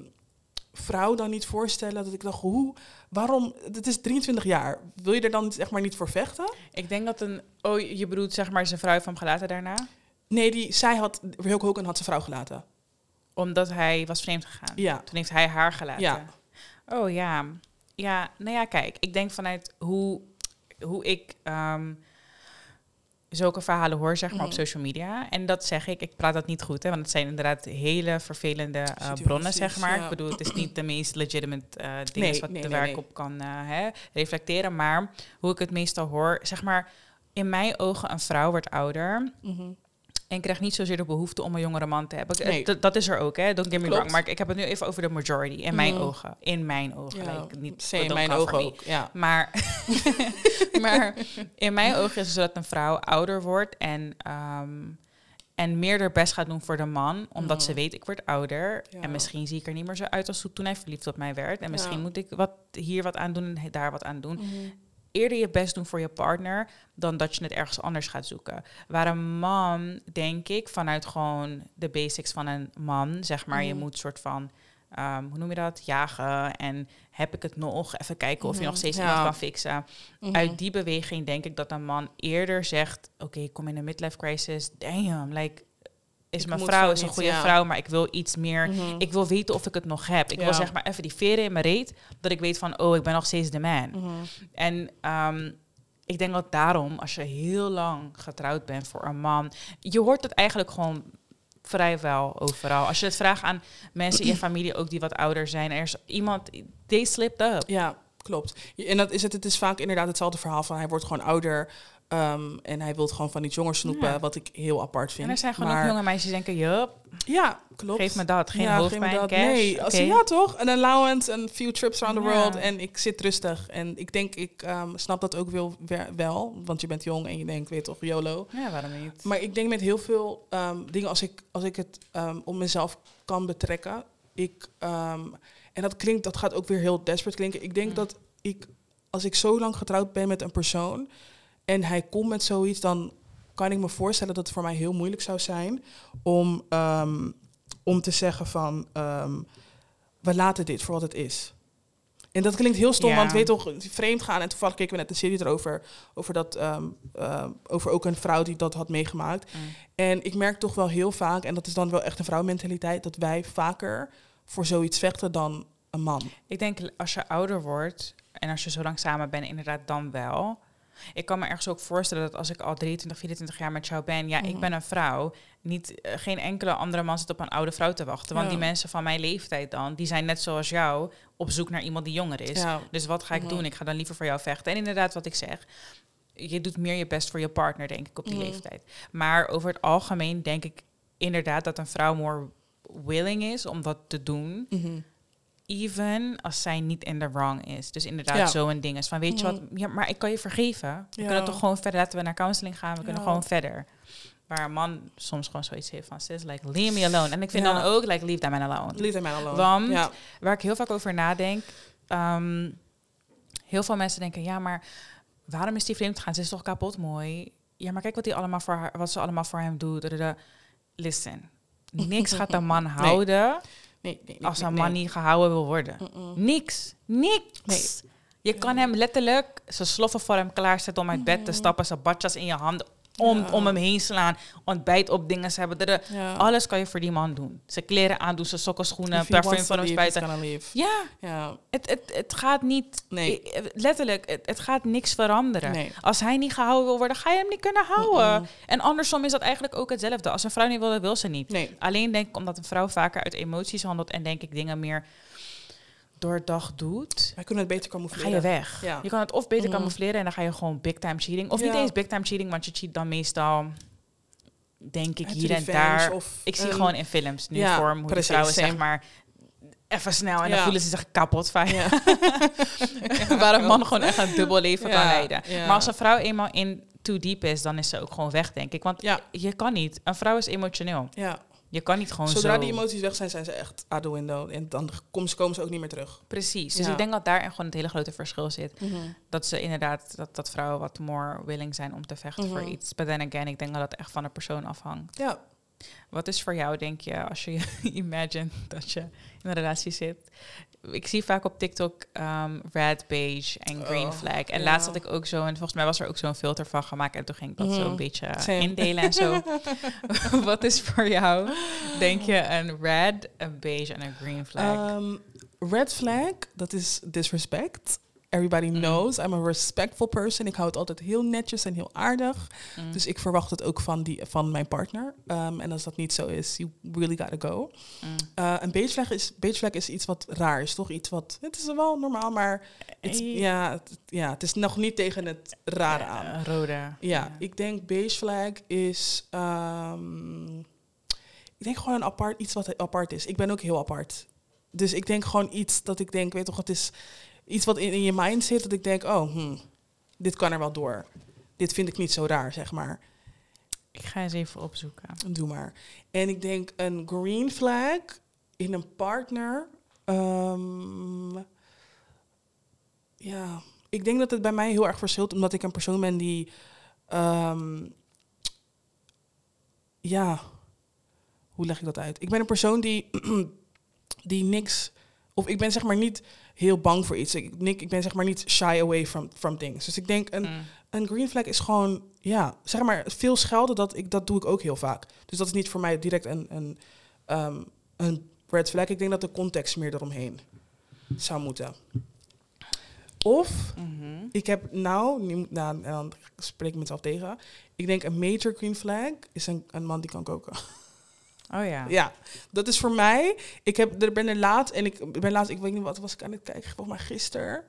vrouw dan niet voorstellen dat ik dacht, hoe, waarom, het is 23 jaar, wil je er dan zeg maar niet voor vechten? Ik denk dat een... Oh, je bedoelt zeg maar zijn vrouw hem gelaten daarna? Nee, die, zij had, Hulk Hogan had zijn vrouw gelaten. Omdat hij was vreemd gegaan. Ja, Toen heeft hij haar gelaten. Ja. Oh ja. Ja, nou ja, kijk. Ik denk vanuit hoe, hoe ik ehm, zulke verhalen hoor, zeg maar, op Mhm. social media. En dat zeg ik, ik praat dat niet goed, hè. Want het zijn inderdaad hele vervelende eh, bronnen, zeg maar. ja. Ik bedoel, het is niet de meest legitimate eh dingen Nee, wat, nee, ik nee. op kan eh, hè, reflecteren. Maar hoe ik het meestal hoor, zeg maar... In mijn ogen, een vrouw wordt ouder mhm. En krijgt niet zozeer de behoefte om een jongere man te hebben. Nee. Dat, dat is er ook, hè? Don't get me Klopt. wrong. Maar ik, ik heb het nu even over de majority. In mijn Mhm. ogen. In mijn ogen. ja, Like, niet in mijn ogen ook, ja. Maar, (laughs) maar in mijn ogen is het zo dat een vrouw ouder wordt en, ehm, en meer haar best gaat doen voor de man. Omdat ze weet, ik word ouder. Ja. En misschien zie ik er niet meer zo uit als toen hij verliefd op mij werd. En misschien Ja. moet ik wat, hier wat aan doen en daar wat aan doen Mhm. Eerder je best doen voor je partner dan dat je het ergens anders gaat zoeken. Waar een man, denk ik, vanuit gewoon de basics van een man, zeg maar, je Mhm. moet soort van, ehm, hoe noem je dat, jagen en heb ik het nog? Even kijken of je Mhm. nog steeds Ja. iemand kan fixen. Mhm. Uit die beweging denk ik dat een man eerder zegt, oké, ik kom in een midlife crisis, damn, like, is Ik mijn vrouw, is een goede ja. vrouw, maar ik wil iets meer Mhm. ik wil weten of ik het nog heb. Ik wil zeg maar even die veren in mijn reet. Dat ik weet van, oh, ik ben nog steeds de man. Mhm. En ehm, ik denk dat daarom, als je heel lang getrouwd bent voor een man, je hoort het eigenlijk gewoon vrijwel overal. Als je het vraagt aan mensen in je (clears throat) familie ook die wat ouder zijn, er is iemand, they slipped up. Ja, klopt. En dat is het, het is vaak inderdaad hetzelfde verhaal van hij wordt gewoon ouder ehm, en hij wil gewoon van iets jonger snoepen, Ja. wat ik heel apart vind. En er zijn gewoon maar, ook jonge meisjes die denken, jup, Ja, klopt. geef me dat. Geen ja, hoofdpijn, dat. cash. Nee, als Oké. ja toch, een allowance, een few trips around the Ja. world en ik zit rustig. En ik denk, ik ehm, snap dat ook wel, wel, want je bent jong en je denkt, weet toch, YOLO. Ja, waarom niet? Maar ik denk met heel veel ehm, dingen, als ik, als ik het op mezelf kan betrekken, ik, en dat klinkt, dat gaat ook weer heel desperate klinken. Ik denk Mm. dat ik, als ik zo lang getrouwd ben met een persoon en hij komt met zoiets, dan kan ik me voorstellen dat het voor mij heel moeilijk zou zijn om, ehm, om te zeggen van, ehm, we laten dit voor wat het is. En dat klinkt heel stom, Ja. want weet toch, vreemd gaan. En toevallig keken we net een serie erover, over, dat, ehm, ehm, over ook een vrouw die dat had meegemaakt. Mm. En ik merk toch wel heel vaak, en dat is dan wel echt een vrouwmentaliteit, dat wij vaker voor zoiets vechten dan een man. Ik denk als je ouder wordt en als je zo lang samen bent, inderdaad dan wel. Ik kan me ergens ook voorstellen dat als ik al 23, 24 jaar met jou ben, ja, ik Mhm. ben een vrouw. Niet, eh, geen enkele andere man zit op een oude vrouw te wachten. Want Ja. die mensen van mijn leeftijd dan, die zijn net zoals jou op zoek naar iemand die jonger is. Ja. Dus wat ga ik Mhm. doen? Ik ga dan liever voor jou vechten. En inderdaad, wat ik zeg, je doet meer je best voor je partner, denk ik, op die Mhm. leeftijd. Maar over het algemeen denk ik inderdaad dat een vrouw more willing is om dat te doen. Even als zij niet in de wrong is. Dus inderdaad, Ja. zo'n ding is van, weet je wat, ja, maar ik kan je vergeven. We Ja. kunnen toch gewoon verder, laten we naar counseling gaan, we kunnen gewoon verder. Waar een man soms gewoon zoiets heeft van, sis, like, leave me alone. En ik vind dan ook, like, leave that man alone. Leave them alone. Want- ja. Waar ik heel vaak over nadenk, ehm, heel veel mensen denken, ja, maar waarom is die vreemd gegaan? Ze is toch kapot mooi? Ja, maar kijk wat, die allemaal voor haar, wat ze allemaal voor hem doet. Listen, niks gaat een man houden nee, nee, nee, als een man niet gehouden wil worden. Mm-mm. Niks. Niks. Nee. Je kan hem letterlijk zijn sloffen voor hem klaarzetten om uit bed te stappen, zijn badjas in je handen. Om, Ja. om hem heen slaan, ontbijt op dingen ze hebben. Ja. Alles kan je voor die man doen. Zijn kleren aandoen, zijn sokken, schoenen, parfum van hem spuiten. Ja, Ja. het, het, het gaat niet... Nee. eh, Letterlijk, het, het gaat niks veranderen. Nee. Als hij niet gehouden wil worden, ga je hem niet kunnen houden. Mm-mm. En andersom is dat eigenlijk ook hetzelfde. Als een vrouw niet wil, dan wil ze niet. Nee. Alleen denk ik omdat een vrouw vaker uit emoties handelt en denk ik dingen meer doordacht doet, Wij kunnen het beter ga camoufleren. je weg. Ja. Je kan het of beter Mhm. camoufleren en dan ga je gewoon big time cheating. Of niet eens big time cheating, want je cheat dan meestal, denk ik, hier en daar. of Ik zie een- gewoon in films nu Ja, voor me hoe precies, vrouwen zeg maar even snel en dan voelen ze zich kapot van Ja. (laughs) Waar een man gewoon echt een dubbel leven kan leiden. Maar als een vrouw eenmaal in too deep is, dan is ze ook gewoon weg, denk ik. Want Ja. je kan niet. Een vrouw is emotioneel. ja. Je kan niet gewoon Zodra zo... die emoties weg zijn, zijn ze echt out the window. En dan komen ze, komen ze ook niet meer terug. Precies. Dus Ja. ik denk dat daar gewoon het hele grote verschil zit. Dat ze inderdaad, dat, dat vrouwen wat more willing zijn om te vechten voor Mhm. iets. But then again, ik denk dat het echt van de persoon afhangt. Ja. Wat is voor jou, denk je, als je (laughs) imagine dat je in een relatie zit? Ik zie vaak op TikTok ehm, red, beige en green Oh, flag. En ja. laatst had ik ook zo, en volgens mij was er ook zo'n filter van gemaakt. En toen ging ik dat zo Mhm. een beetje Same. indelen en zo. (laughs) (laughs) Wat is voor jou, denk je, een red, een beige en een green flag? Um, red flag, dat is disrespect. Everybody Mm. knows, I'm a respectful person. Ik hou het altijd heel netjes en heel aardig. Mm. Dus ik verwacht het ook van, die, van mijn partner. Um, en als dat niet zo is, you really gotta go. Mm. Uh, een beige flag, is, beige flag is iets wat raar is, toch? Iets wat, het is wel normaal, maar het, Eh, ja, het, ja, het is nog niet tegen het rare aan. Ja, rode. Ja, ik denk beige flag is. ehm, ik denk gewoon een apart iets wat apart is. Ik ben ook heel apart. Dus ik denk gewoon iets dat ik denk, weet toch, het is iets wat in, in je mind zit. Dat ik denk, oh, hm, dit kan er wel door. Dit vind ik niet zo raar, zeg maar. Ik ga eens even opzoeken. Doe maar. En ik denk een green flag in een partner. ehm, ja, ik denk dat het bij mij heel erg verschilt, omdat ik een persoon ben die. ehm, ja, hoe leg ik dat uit? Ik ben een persoon die, (clears throat) die niks. Of ik ben zeg maar niet heel bang voor iets. Ik, Nick, ik ben zeg maar niet shy away from, from things. Dus ik denk een, Mm. een green flag is gewoon, ja, zeg maar, veel schelden, dat, ik, dat doe ik ook heel vaak. Dus dat is niet voor mij direct een, een, ehm, een red flag. Ik denk dat de context meer eromheen zou moeten. Of, Mhm. ik heb nou, nu, nou en dan spreek ik mezelf tegen. Ik denk een major green flag is een, een man die kan koken. (laughs) Oh ja. Ja, dat is voor mij. Ik heb, er ben er laat en ik ben laatst, ik weet niet wat was ik aan het kijken, volgens mij gisteren.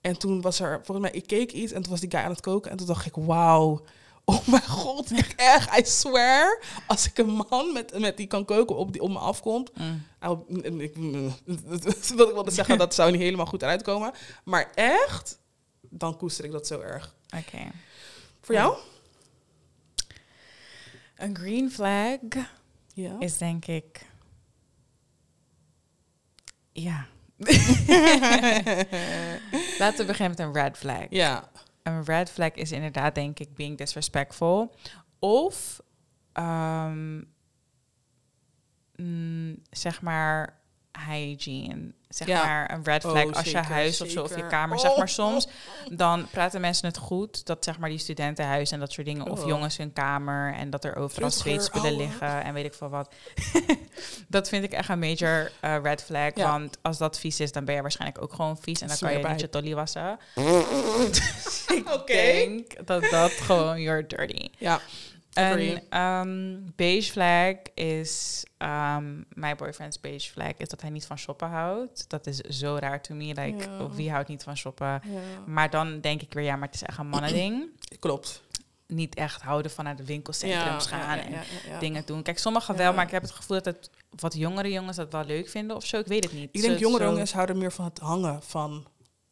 En toen was er, volgens mij, ik keek iets en toen was die guy aan het koken en toen dacht ik, wauw. (laughs) Oh mijn god, echt (laughs) echt, I swear. Als ik een man met, met die kan koken op, die op me afkomt. Mm. ik, wat (laughs) ik wilde zeggen, dat zou niet helemaal goed eruit komen. Maar echt, dan koester ik dat zo erg. Oké. Voor jou? Een green flag Ja. is denk ik... Ja. (laughs) Laten we beginnen met een red flag. Ja. Een red flag is inderdaad, denk ik, being disrespectful. Of, ehm, mm, zeg maar, hygiene. Zeg Ja. maar een red Oh, flag als je huis of zo of je kamer. Oh. Zeg maar soms, dan praten mensen het goed. Dat zeg maar die studentenhuis en dat soort dingen. Of Oh. jongens hun kamer en dat er overal zweetspullen liggen en weet ik veel wat. (laughs) dat vind ik echt een major eh, red flag. Ja. Want als dat vies is, dan ben je waarschijnlijk ook gewoon vies. En dan kan je Smeerbij. niet je tolly wassen. (laughs) Oké. Ik denk dat dat gewoon you're dirty. Ja. Agree. Een ehm, beige flag is... ehm my boyfriend's beige flag is dat hij niet van shoppen houdt. Dat is zo raar to me. Like, Ja. wie houdt niet van shoppen? ja. Maar dan denk ik weer, ja, maar het is echt een mannending. (clears throat) Klopt. niet echt houden van naar de winkelcentrums gaan en dingen doen. Kijk, sommigen wel, maar ik heb het gevoel dat het wat jongere jongens dat wel leuk vinden of zo. Ik weet het niet. Ik denk Zo- jongere jongens houden meer van het hangen van...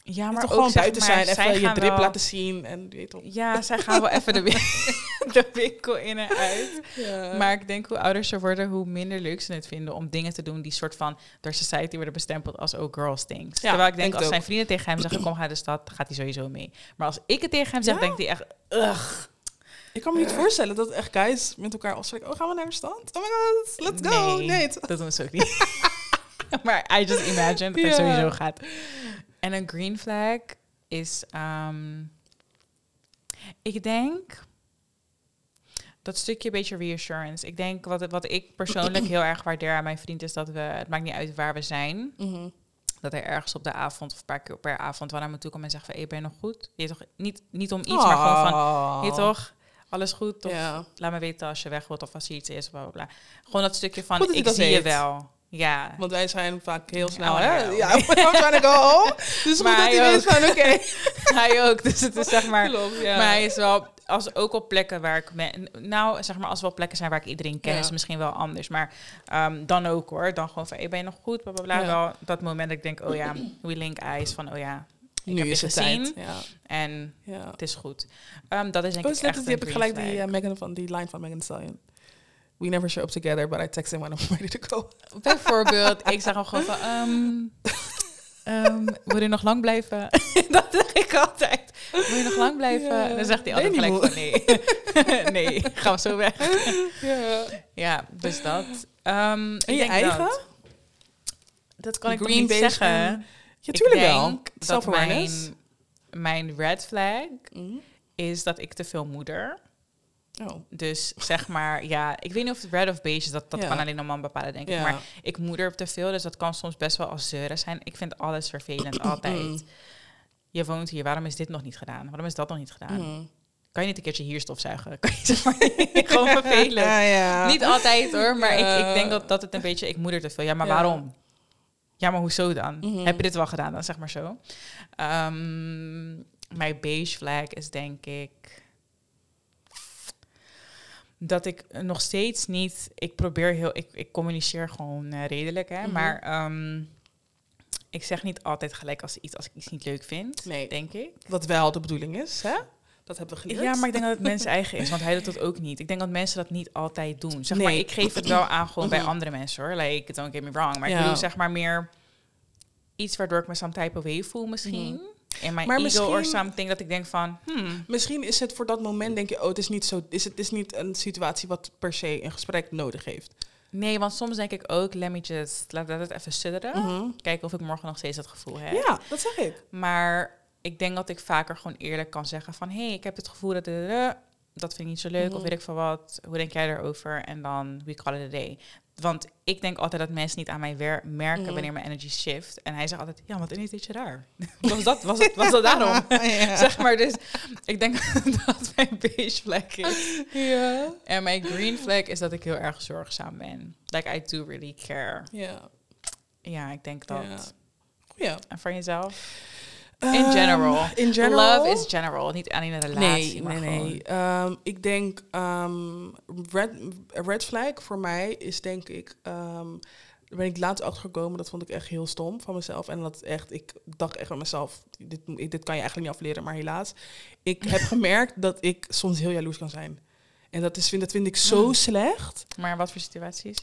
Ja, Maar toch ook, gewoon buiten maar, zijn, zij even je drip wel- laten zien en weet toch. Ja, zij gaan wel even de, win- (laughs) (laughs) de winkel in en uit. Ja. Maar ik denk hoe ouder ze worden, hoe minder leuk ze het vinden om dingen te doen die soort van door society worden bestempeld als ook girls things. Ja, Terwijl ik denk, als ook. zijn vrienden tegen hem zeggen, kom ga de stad, gaat hij sowieso mee. Maar als ik het tegen hem zeg, Ja? denkt hij echt, ugh. ik kan me niet voorstellen dat echt guys met elkaar afspreken. Oh, gaan we naar de stad? Oh my god, let's go. Nee. dat doen ze ook (laughs) niet. maar I just imagine dat het sowieso gaat. En een green flag is, ehm, ik denk, dat stukje beetje reassurance. Ik denk wat, wat ik persoonlijk heel erg waardeer aan mijn vriend is dat we, het maakt niet uit waar we zijn, Mhm. dat hij ergens op de avond of een paar keer per avond wel naar me toe komt en zegt van, hey, ben je nog goed? Je toch niet, niet om iets, maar gewoon van, je toch, alles goed? Of laat me weten als je weg wilt of als er iets is, bla bla bla. Gewoon dat stukje van, dat ik dat zie je wel. Ja. Want wij zijn vaak heel snel, Oh, hè? Ja, I'm trying to go home. Dus Maar goed dat hij van, oké. (laughs) hij ook, dus het is zeg maar... Klopt, ja. Maar hij is wel, als ook op plekken waar ik me, nou zeg maar, als er wel plekken zijn waar ik iedereen ken, Ja. is misschien wel anders. Maar ehm, dan ook hoor, dan gewoon van, hey, ben je nog goed? Bla, bla, bla. Ja. Wel dat moment dat ik denk, oh ja, we link eyes van, oh ja, ik nu heb is je het gezien tijd. Ja. en ja. het is goed. Ehm, dat is denk Oh, ik echt die heb ik gelijk die, uh, Megan van, die line van Megan Stallion. We never show up together, but I text him when I'm (laughs) ready to go. Bijvoorbeeld, ik zeg hem gewoon van, ehm, ehm, wil je nog lang blijven? (laughs) dat zeg ik altijd. Wil je nog lang blijven? Ja. Dan zegt hij altijd gelijk van, nee. (laughs) nee, gaan we zo weg. Ja. Ja, dus dat. Ehm, En je eigen? Dat, dat kan ik niet zeggen. en- Ja, Ik tuurlijk wel. dat mijn, mijn red flag Mhm. is dat ik te veel moeder. Oh. Dus zeg maar, ja, ik weet niet of het red of beige is, dat, dat Ja. kan alleen een man bepalen, denk ik. Ja. Maar ik moeder te veel, dus dat kan soms best wel als zeuren zijn. Ik vind alles vervelend, altijd. Je woont hier, waarom is dit nog niet gedaan? Waarom is dat nog niet gedaan? Kan je niet een keertje hier stofzuigen? (laughs) Kan je (laughs) gewoon vervelend. Ja, ja. Niet altijd hoor, maar ik, ik denk dat, dat het een beetje... Ik moeder te veel. Ja, maar waarom? Ja, maar hoezo dan? Mhm. Heb je dit wel gedaan dan, zeg maar zo? Ehm, mijn beige flag is denk ik... Dat ik nog steeds niet... Ik probeer heel... Ik, ik communiceer gewoon eh, redelijk, hè. Mhm. Maar ehm, ik zeg niet altijd gelijk als, iets, als ik iets niet leuk vind, Nee. denk ik. Wat wel de bedoeling is, hè? Dat hebben we geleerd. Ja, maar ik denk dat het mensen eigen is, want hij doet dat ook niet. Ik denk dat mensen dat niet altijd doen. Zeg maar, ik geef het wel aan gewoon bij Mhm. andere mensen hoor. Like, don't get me wrong. Maar ik bedoel zeg maar meer iets waardoor ik me some type of way voel misschien. In mijn Maar ego something. Dat ik denk van, hmm, Misschien is het voor dat moment, denk je, oh, het is niet zo. Is het is niet een situatie wat per se een gesprek nodig heeft. nee, want soms denk ik ook, let me just, laat dat het even sudderen. Mhm. Kijken of ik morgen nog steeds dat gevoel heb. Ja, dat zeg ik. Maar ik denk dat ik vaker gewoon eerlijk kan zeggen van... hé, hey, ik heb het gevoel dat... eh, dat vind ik niet zo leuk, Mhm. of weet ik veel wat. Hoe denk jij erover? En dan, we call it a day. Want ik denk altijd dat mensen niet aan mij merken Mhm. wanneer mijn energy shift. En hij zegt altijd, ja, want ineens deed je raar. (laughs) was, dat, was, het, was dat daarom? (laughs) ja. (laughs) zeg maar, dus ik denk dat mijn beige vlek is. ja. En mijn green flag is dat ik heel erg zorgzaam ben. Like, I do really care. Ja. Ja, ik denk dat. Ja. Ja. En van jezelf? In general. In general. Love is general, niet alleen een relatie, Nee, nee, nee. Ehm, ik denk, ehm, red, red flag voor mij is denk ik, ehm, daar ben ik laatst achter gekomen, dat vond ik echt heel stom van mezelf. En dat echt, ik dacht echt van mezelf, dit, dit kan je eigenlijk niet afleren, maar helaas. Ik (laughs) heb gemerkt dat ik soms heel jaloers kan zijn. En dat, is, vind- dat vind ik zo Mm. slecht. Maar wat voor situaties?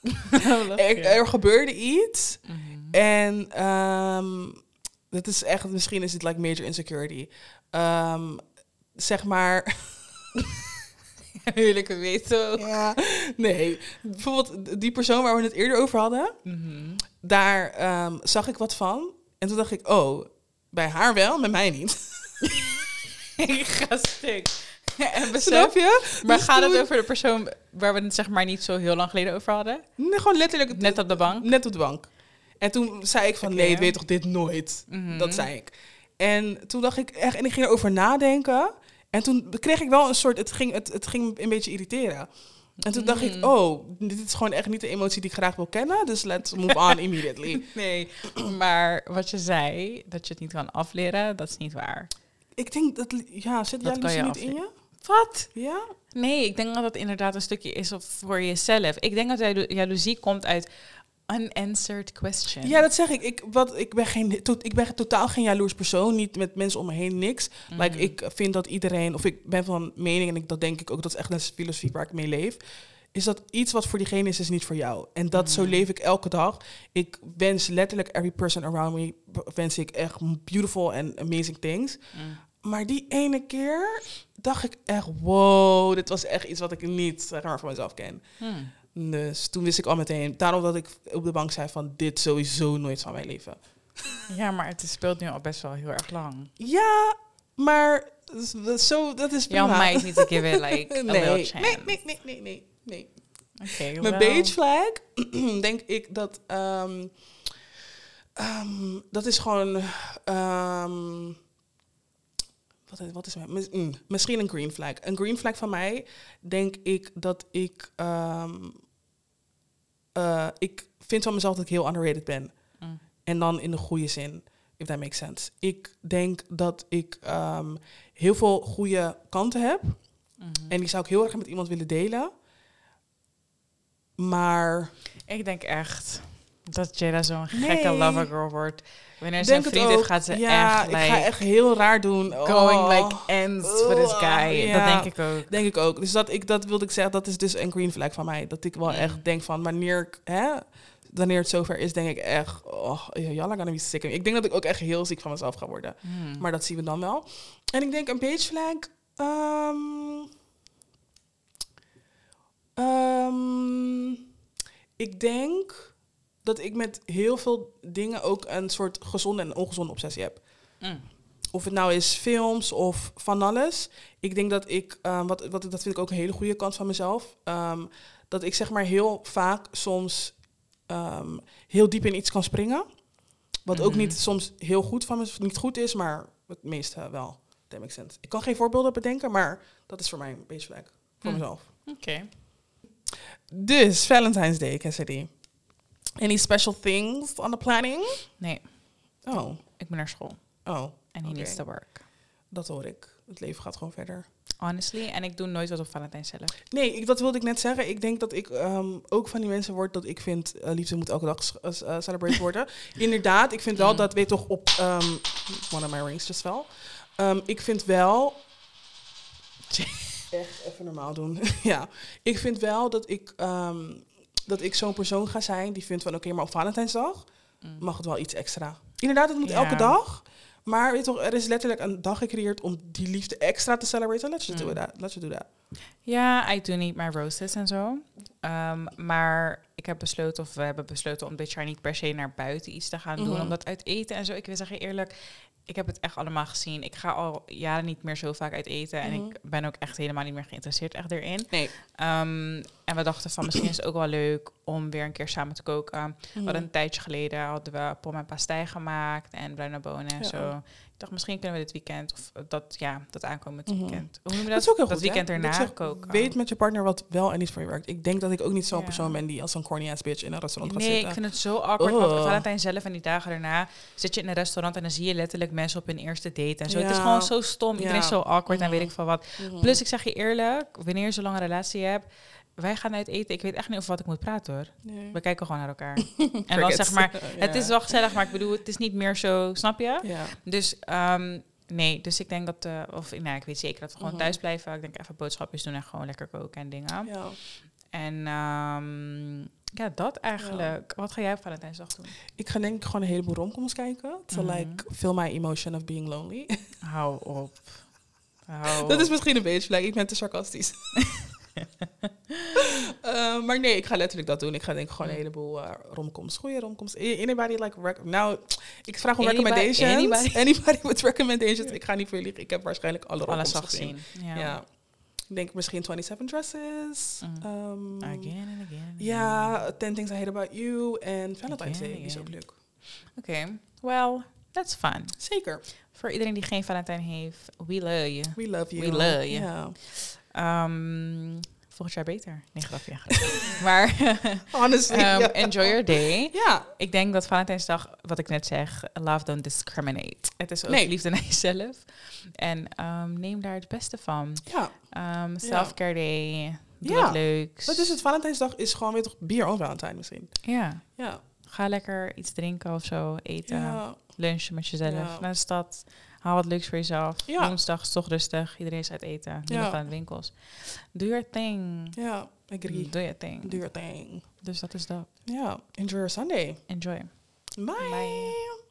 (laughs) Er, er gebeurde iets. Mhm. En ehm dat is echt, misschien is het like major insecurity. Ehm, zeg maar. (laughs) Huwelijken weten ook. ja, nee. Bijvoorbeeld die persoon waar we het eerder over hadden, Mhm. daar ehm, zag ik wat van. En toen dacht ik, oh, bij haar wel, bij mij niet. (laughs) ik ga stuk. (laughs) en Snap besef, je? maar Dus gaat het over de persoon waar we het zeg maar niet zo heel lang geleden over hadden? Nee, gewoon letterlijk. Net op de bank? Net op de bank. En toen zei ik van, Oké. nee, ik weet toch dit nooit. Mhm. Dat zei ik. En toen dacht ik echt, en ik ging erover nadenken. En toen kreeg ik wel een soort, het ging, het, het ging een beetje irriteren. En toen dacht ik, Mhm. oh, dit is gewoon echt niet de emotie die ik graag wil kennen. Dus let's move on (laughs) immediately. Nee, maar wat je zei, dat je het niet kan afleren, dat is niet waar. Ik denk dat, ja, zit Dat je niet in je? Wat? Ja? Nee, ik denk dat het inderdaad een stukje is voor jezelf. Ik denk dat jalo- jaloezie komt uit unanswered question. Ja, dat zeg ik. Ik, wat, ik, ben geen, to- ik ben totaal geen jaloers persoon. Niet met mensen om me heen, niks. Mhm. Like, ik vind dat iedereen, of ik ben van mening, en ik, dat denk ik ook, dat is echt een filosofie waar ik mee leef. Is dat iets wat voor diegene is, is niet voor jou. En dat zo Mhm. leef ik elke dag. Ik wens letterlijk every person around me, wens ik echt beautiful and amazing things. Mm. Maar die ene keer dacht ik echt, wow, dit was echt iets wat ik niet zeg maar, van mezelf ken. Hmm. Dus toen wist ik al meteen, daarom dat ik op de bank zei van, dit sowieso nooit van mijn leven. Ja, maar het speelt nu al best wel heel erg lang. Ja, Maar dat is, zo, dat is prima. Y'all might need to give it like (laughs) a nee, little nee, chance. nee, nee, nee, nee, nee. Oké, Mijn beige flag, (clears throat) denk ik dat... ehm, ehm, dat is gewoon... ehm, wat, is- wat is mijn... mm, misschien een green flag. Een green flag van mij, denk ik dat ik... ehm, eh, ik vind van mezelf dat ik heel underrated ben. Mm. En dan in de goede zin, if that makes sense. Ik denk dat ik ehm, heel veel goede kanten heb. Mhm. En die zou ik heel erg met iemand willen delen. Maar Ik denk echt dat Jada zo'n Nee. gekke lover girl wordt. Wanneer ze een vriend heeft, gaat ze ja, echt like, ik ga echt heel raar doen. going Oh, like ends for this guy. Ja. Dat denk ik ook. Denk ik ook. Dus dat, ik, dat wilde ik zeggen, dat is dus een green flag van mij. Dat ik wel echt denk van, wanneer, hè, wanneer het zover is, denk ik echt, oh, jalla gonna be sick. Ik denk dat ik ook echt heel ziek van mezelf ga worden. Hmm. Maar dat zien we dan wel. En ik denk een beige flag. ehm, ehm, ik denk dat ik met heel veel dingen ook een soort gezonde en ongezonde obsessie heb. Mm. Of het nou is films of van alles. Ik denk dat ik, ehm, wat, wat, dat vind ik ook een hele goede kant van mezelf. ehm, dat ik zeg maar heel vaak soms ehm, heel diep in iets kan springen. Wat ook Mhm. niet soms heel goed van me, niet goed is, maar het meeste wel. Dat makes sense. Ik kan geen voorbeelden bedenken, maar dat is voor mij een beetje flag. Voor Hm. mezelf. Oké. Dus, Valentine's Day, Cassidy. Any special things on the planning? Nee, Oh, ik ben naar school. oh, En he needs to work. dat hoor ik. Het leven gaat gewoon verder. Honestly. En ik doe nooit wat op Valentijn zelf. Nee, ik, dat wilde ik net zeggen. Ik denk dat ik ehm, ook van die mensen word dat ik vind eh, liefde moet elke dag uh, celebrate (laughs) worden. Inderdaad, ik vind wel Mm. dat weet toch op ehm, one of my rings just wel. Ehm, ik vind wel (laughs) echt even normaal doen. (laughs) ja, ik vind wel dat ik dat ik zo'n persoon ga zijn die vindt van oké, maar op Valentijnsdag Mm. mag het wel iets extra. Inderdaad, het moet Ja. elke dag. Maar weet toch, er is letterlijk een dag gecreëerd om die liefde extra te celebreren. Let's just Mm. do that. Let's just do that. Ja, ik doe niet mijn roses en zo. Ehm, maar ik heb besloten, of we hebben besloten om dit jaar niet per se naar buiten iets te gaan doen. Mhm. Omdat uit eten en zo, ik wil zeggen eerlijk, ik heb het echt allemaal gezien. Ik ga al jaren niet meer zo vaak uit eten. En Mhm. ik ben ook echt helemaal niet meer geïnteresseerd echt erin. Nee. Ehm, en we dachten van misschien is het ook wel leuk om weer een keer samen te koken. We Mhm. hadden een tijdje geleden hadden we pom en pastei gemaakt en bruine bonen en Ja. zo. Ik dacht misschien kunnen we dit weekend of dat ja dat aankomend Mhm. weekend. Hoe noem je dat? Dat is ook heel dat goed, weekend erna zeg, koken. Weet met je partner wat wel en niet voor je werkt. Ik denk dat ik ook niet zo'n Ja. persoon ben die als een corny ass bitch in een restaurant gaat Nee, ik zitten. vind het zo awkward. Want Ugh. Valentijn zelf en die dagen daarna zit je in een restaurant en dan zie je letterlijk mensen op hun eerste date en zo. Het is gewoon zo stom. Iedereen is zo awkward en weet Mhm. ik veel wat. Mhm. Plus, ik zeg je eerlijk, wanneer je zo'n lange relatie hebt, wij gaan uit eten. Ik weet echt niet over wat ik moet praten hoor. Nee. We kijken gewoon naar elkaar. (laughs) en dan zeg maar, (laughs) het is wel gezellig, maar ik bedoel, het is niet meer zo, snap je? Ja. Dus ehm, nee, dus ik denk dat, eh, of nou, ik weet zeker dat we gewoon Mhm. thuis blijven. Ik denk even boodschapjes doen en gewoon lekker koken en dingen. ja. En ehm, ja, dat eigenlijk. Wat ga jij op Valentijnsdag doen? Ik ga denk ik gewoon een heleboel romcoms kijken. To Mhm. like feel my emotion of being lonely. (laughs) Hou op. Hou dat is misschien een beetje like, ik ben te sarcastisch. (laughs) Eh, maar nee, ik ga letterlijk dat doen. Ik ga denk ik gewoon een heleboel eh, romcoms, goede romcoms. Anybody like nou, ik vraag om Anybody- recommendations. anybody? (laughs) Anybody with recommendations. Ik ga niet voor liegen. Ik heb waarschijnlijk alle alles romcoms al gezien. Ja. Ja. Ik denk misschien 27 Dresses. Mm. ehm, Again and again. ja, 10 Things I Hate About You en Valentine's Day. Is ook leuk. Oké, well, that's fun. Zeker. Voor iedereen die geen Valentijn heeft, we love you. We love you. We love you. Ehm, volgend jaar beter. Nee, grapje. (laughs) maar Honestly. ja. enjoy your day. Ja, Ik denk dat Valentijnsdag, wat ik net zeg, love don't discriminate. Het is ook Nee. liefde naar jezelf. En ehm, neem daar het beste van. ja. Ehm self-care day. Doe Ja. wat leuks. Wat is het? Valentijnsdag is gewoon weer toch bier on Valentijn misschien. Ja. Ja. Ga lekker iets drinken of zo. Eten. Ja. Lunchen met jezelf. Naar de stad. Haal wat leuks voor jezelf. Ja. Woensdag is toch rustig. Iedereen is uit eten. Ja. Niemand aan de winkels. Do your thing. Ja. Agree. Do your thing. Do your thing. Dus dat is dat. Ja. Enjoy your Sunday. Enjoy. Bye. Bye.